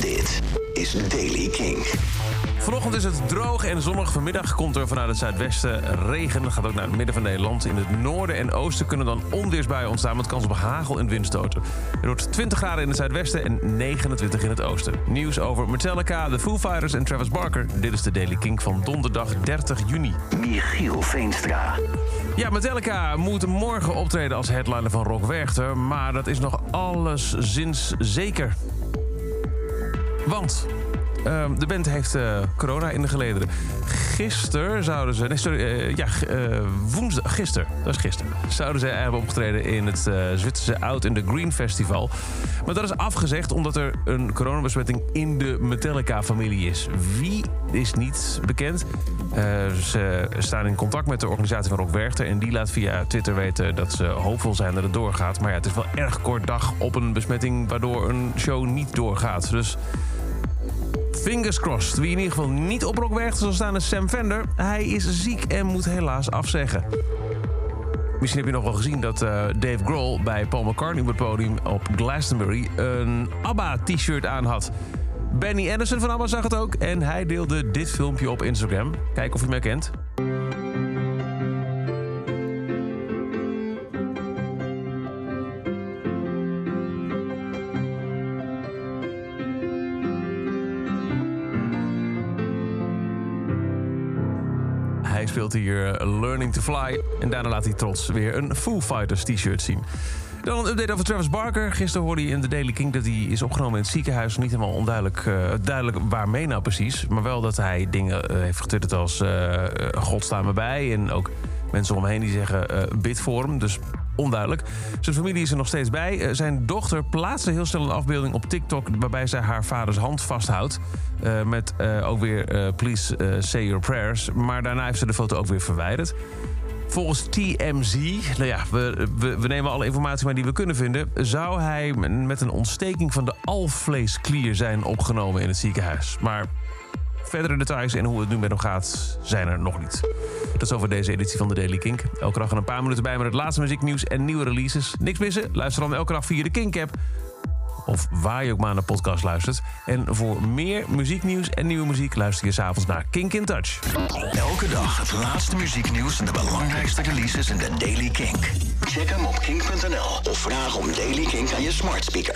Dit is Daily King. Vanochtend is het droog en zonnig. Vanmiddag komt er vanuit het zuidwesten regen. Dat gaat ook naar het midden van Nederland. In het noorden en oosten kunnen dan onweersbuien ontstaan... met kans op hagel en windstoten. Er wordt 20 graden in het zuidwesten en 29 in het oosten. Nieuws over Metallica, The Foo Fighters en Travis Barker. Dit is de Daily King van donderdag 30 juni. Michiel Veenstra. Ja, Metallica moet morgen optreden als headliner van Rock Werchter... maar dat is nog alleszins zeker. Want ehm, de band heeft eh, corona in de gelederen. Gisteren zouden ze... Nee, sorry, eh, ja, eh, woensdag... Gisteren, dat is gisteren. Zouden ze hebben opgetreden in het Zwitserse Out in the Green Festival. Maar dat is afgezegd omdat er een coronabesmetting in de Metallica-familie is. Wie is niet bekend. Ze staan in contact met de organisatie van Rock Werchter... en die laat via Twitter weten dat ze hoopvol zijn dat het doorgaat. Maar ja, het is wel erg kort dag op een besmetting... waardoor een show niet doorgaat. Dus Fingers crossed. Wie in ieder geval niet op Rock Werchter zal staan is Sam Vender. Hij is ziek en moet helaas afzeggen. Misschien heb je nog wel gezien dat eh, Dave Grohl bij Paul McCartney op het podium op Glastonbury een ABBA-t-shirt aan had. Benny Anderson van ABBA zag het ook en hij deelde dit filmpje op Instagram. Kijk of je hem herkent. Hij speelt hier eh, Learning to Fly. En daarna laat hij trots weer een Foo Fighters t-shirt zien. Dan een update over Travis Barker. Gisteren hoorde hij in de Daily King dat hij is opgenomen in het ziekenhuis. Niet helemaal onduidelijk eh, duidelijk waarmee nou precies. Maar wel dat hij dingen eh, heeft getwitterd als... eh, God sta me bij. En ook mensen om hem heen die zeggen bid voor hem. Dus onduidelijk. Zijn familie is er nog steeds bij. Eh, zijn dochter plaatste heel snel een afbeelding op TikTok... waarbij zij haar vaders hand vasthoudt. Eh, met eh, ook weer please say your prayers. Maar daarna heeft ze de foto ook weer verwijderd. Volgens TMZ, nou ja, we, we, we nemen alle informatie maar die we kunnen vinden... zou hij met een ontsteking van de alvleesklier zijn opgenomen in het ziekenhuis. Maar verdere details en hoe het nu met hem gaat, zijn er nog niet. Dat is over deze editie van de Daily Kink. Elke dag een paar minuten bij met het laatste muzieknieuws en nieuwe releases. Niks missen? Luister dan elke dag via de Kink-app. Of waar je ook maar naar de podcast luistert. En voor meer muzieknieuws en nieuwe muziek... luister je s'avonds naar Kink in Touch. Elke dag het laatste muzieknieuws en de belangrijkste releases in de Daily King. Check hem op kink.nl of vraag om Daily King aan je smart speaker.